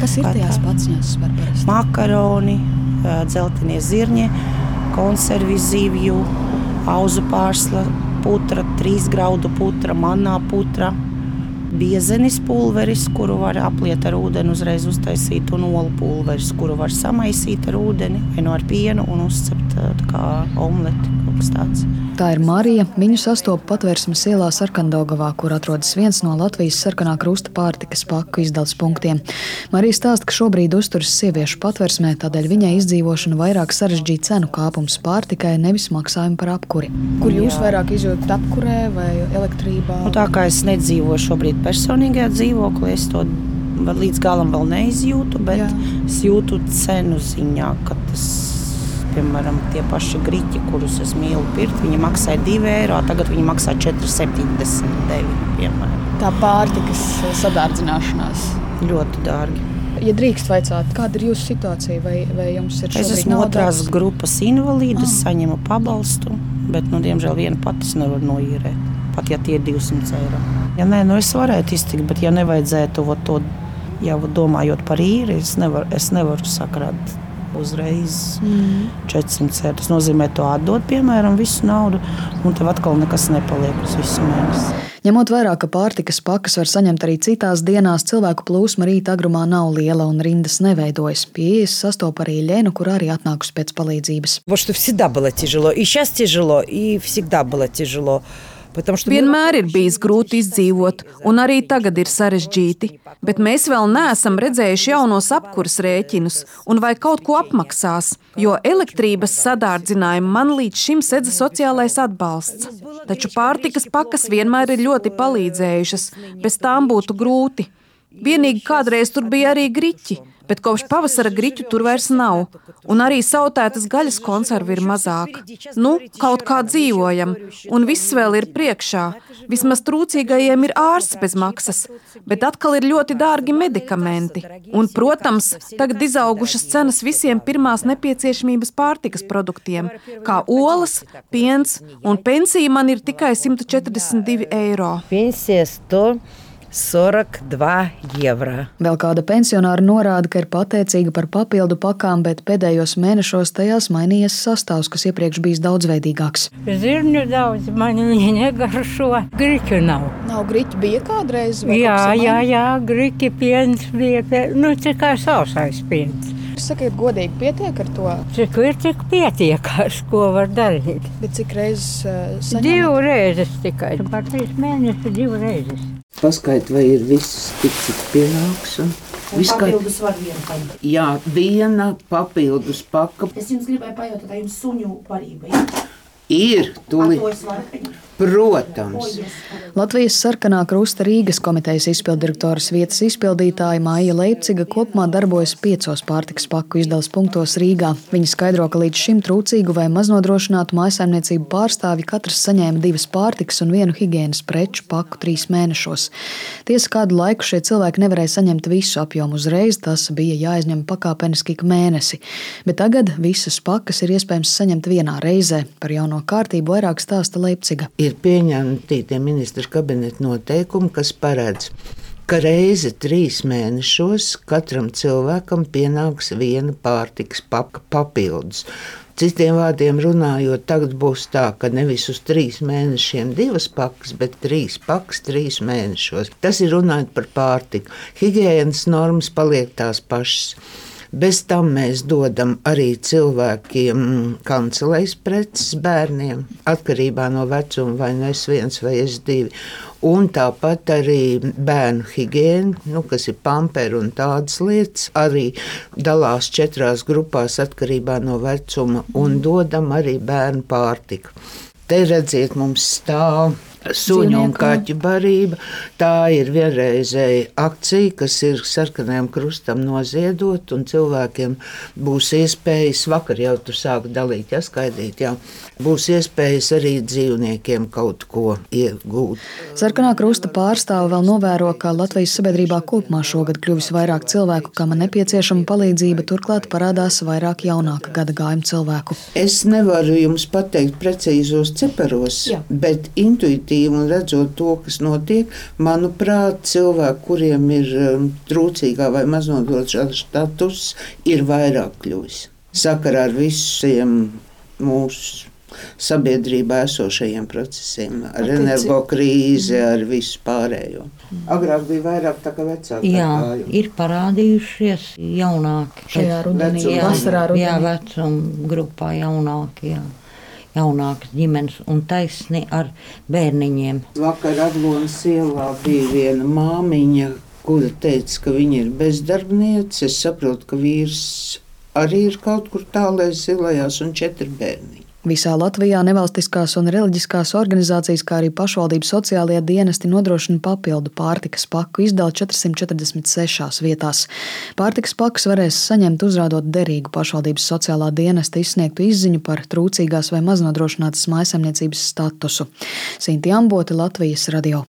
Kas ir tajās paciņās? Makaroni, dzeltenie zirņi, konservi zivju, auzu pārsla, putra, trīs graudu putra, manā putra biezenis pulveris, kuru var apliet ar ūdeni, uzreiz uztaisīt, un olu pulveris, kuru var samaisīt ar ūdeni vai no nu ar pienu un uzcept kā omleti. Tā ir Marija. Viņu sastopas patvērsmes ielā Sarkandogavā, kur atrodas viens no Latvijas sarkanā krusta pārtikas paku izdales punktiem. Marija stāsta, ka šobrīd uzturas sieviešu patvērsmē, tādēļ viņai izdzīvošana vairāk sarežģīja cenu kāpums pārtikai, nevis maksājumu par apkuri. Kur jūs Jā. vairāk izjūtat apkurē vai elektrībā? Nu, tā kā es nedzīvoju šobrīd personīgajā dzīvoklī, es to līdz galam vēl neizjūtu, bet Jā. es jūtu cenu ziņā, ka tas ir piemēram, tie paši grīķi, kurus es mīlu pirkt, viņi maksāja 2 eiro, tagad viņi maksā 4,79. Tā pārtikas sadārdzināšanās ļoti dārgi. Ja drīkst vaicāt, kāda ir jūsu situācija? Vai, vai jums ir es esmu otrās grupas invalīds, ah. saņemu pabalstu, bet, nu, diemžēl, viena pati nevar noīrēt. Pat ja tie ir 200 eiro. Ja nē, nu es varētu iztikt, bet ja nevajadzētu to jau domājot par īri, es nevaru, es nevaru sakrāt uzreiz mm. 400 eiro. Tas nozīmē, ka tu atdod, piemēram, visu naudu, un tev atkal nekas nepaliek uz visu mēnesi. Ņemot vērā, ka pārtikas pakas var saņemt arī citās dienās, cilvēku plūsma rīta agrumā nav liela un rindas neveidojas. Pie ielas sastopa arī Lēnu, kur arī atnākusi pēc palīdzības. Вот что всегда было тяжело, и сейчас тяжело, и всегда было тяжело. Vienmēr ir bijis grūti izdzīvot, un arī tagad ir sarežģīti, bet mēs vēl neesam redzējuši jaunos apkurs rēķinus un vai kaut ko apmaksās, jo elektrības sadārdzinājumu man līdz šim sedza sociālais atbalsts. Taču pārtikas pakas vienmēr ir ļoti palīdzējušas, bez tām būtu grūti. Vienīgi kādreiz tur bija arī griķi, bet kopš pavasara griķu tur vairs nav, un arī sautētas gaļas konservi ir mazāk. Nu, kaut kā dzīvojam, un viss vēl ir priekšā. Vismaz trūcīgajiem ir ārsts bez maksas, bet atkal ir ļoti dārgi medikamenti. Un, protams, tagad izaugušas cenas visiem pirmās nepieciešamības pārtikas produktiem, kā olas, piens, un pensija man ir tikai 142 eiro. Pensijas to 42 eiro. Vēl kāda pensionāra norāda, ka ir pateicīga par papildu pakām, bet pēdējos mēnešos tajās mainījies sastāvs, kas iepriekš bijis daudzveidīgāks. Zirņu daudz, man viņa negaršo. Griķu nav. Nav griķi, bija kādreiz? Jā, jā, jā, griķi piens bija, nu, tikai sausais piens. Sakiet, godīgi pietiek ar to? Cik ir, cik pietiek, ko var darīt. Bet cik reizes uh, saņemat? Divas tikai. Par trīs mēnešus divas reizes paskaidrot, vai ir viss tik, cik pienāks. Un... Viss papildus var paņemt. Jā, viena papildus paka. Es jums gribēju pajautāt, vai jums suņu parība ir? Ir, tūlīt. Protams. Latvijas sarkanā krusta Rīgas komitejas izpildirektoras vietas izpildītāja Māja Leipciga kopumā darbojas piecos pārtiks paku izdales punktos Rīgā. Viņa skaidro, ka līdz šim trūcīgu vai maznodrošinātu mājsaimniecību pārstāvi katrs saņēma divas pārtikas un vienu higiēnas preču paku trīs mēnešos. Tiesa kādu laiku šie cilvēki nevarēja saņemt visu apjomu uzreiz, tas bija jāizņem pakāpeniski ik mēnesi. Bet tagad visas pakas ir iespējams saņemt vienā reizē. Par jauno kārtību vairāk stāsta Leipciga ir pieņemti tie ministra kabineta noteikumi, kas paredz, ka reizi trīs mēnešos katram cilvēkam pienāks viena pārtiks paka papildus. Citiem vārdiem runājot, tagad būs tā, ka nevis uz trīs mēnešiem divas pakas, bet trīs pakas trīs mēnešos. Tas ir runājot par pārtiku. Higienas normas paliek tās pašas. Bez tam mēs dodam arī cilvēkiem kancelēs preces bērniem, atkarībā no vecuma, vai nu es viens vai es divi. Un tāpat arī bērnu higiēna, nu, kas ir pamperi un tādas lietas, arī dalās četrās grupās atkarībā no vecuma un dodam arī bērnu pārtiku. Te redziet, mums stāv suņu un kaķu barība. Tā ir vienreizēja akcija, kas ir sarkanajam krustam noziedot, un cilvēkiem būs iespējas, vakar jau tur sāka dalīt, jāskaidīt, jā, būs iespējas arī dzīvniekiem kaut ko iegūt. Sarkanā krusta pārstāve vēl novēro, ka Latvijas sabiedrībā kopumā šogad kļuvis vairāk cilvēku, kam nepieciešama palīdzība, turklāt parādās vairāk jaunāka gada gājuma cilvēku. Es nevaru jums pateikt precīzos ciparos, jā. bet intuitīvi objektīvi un redzot to, kas notiek, manuprāt, cilvēki, kuriem ir um, trūcīgā vai maznodrošā status, ir vairāk kļuvis. Sakarā ar visiem mūsu sabiedrībā esošajiem procesiem, ar energokrīzi, ar visu pārējo. Agrāk bija vairāk tā kā vecāki. Jā, ir parādījušies jaunāki. Šajā rudenī, jā, vasarā rudenī. Jā, vecuma grupā jaunāki, jā. Jaunākas ģimenes un taisni ar bērniņiem. Vakar Aglonas ielā bija viena māmiņa, kura teica, ka viņa ir bezdarbniece. Es saprotu, ka vīrs arī ir kaut kur tālēs zilajās un četri bērni. Visā Latvijā nevalstiskās un reliģiskās organizācijas, kā arī pašvaldības sociālajie dienesti nodrošina papildu pārtikas paku izdali 446 vietās. Pārtikas pakus varēs saņemt uzrādot derīgu pašvaldības sociālā dienesta izsniegtu izziņu par trūcīgās vai maznodrošinātas mājasemniecības statusu. Sinti Amboti, Latvijas radio.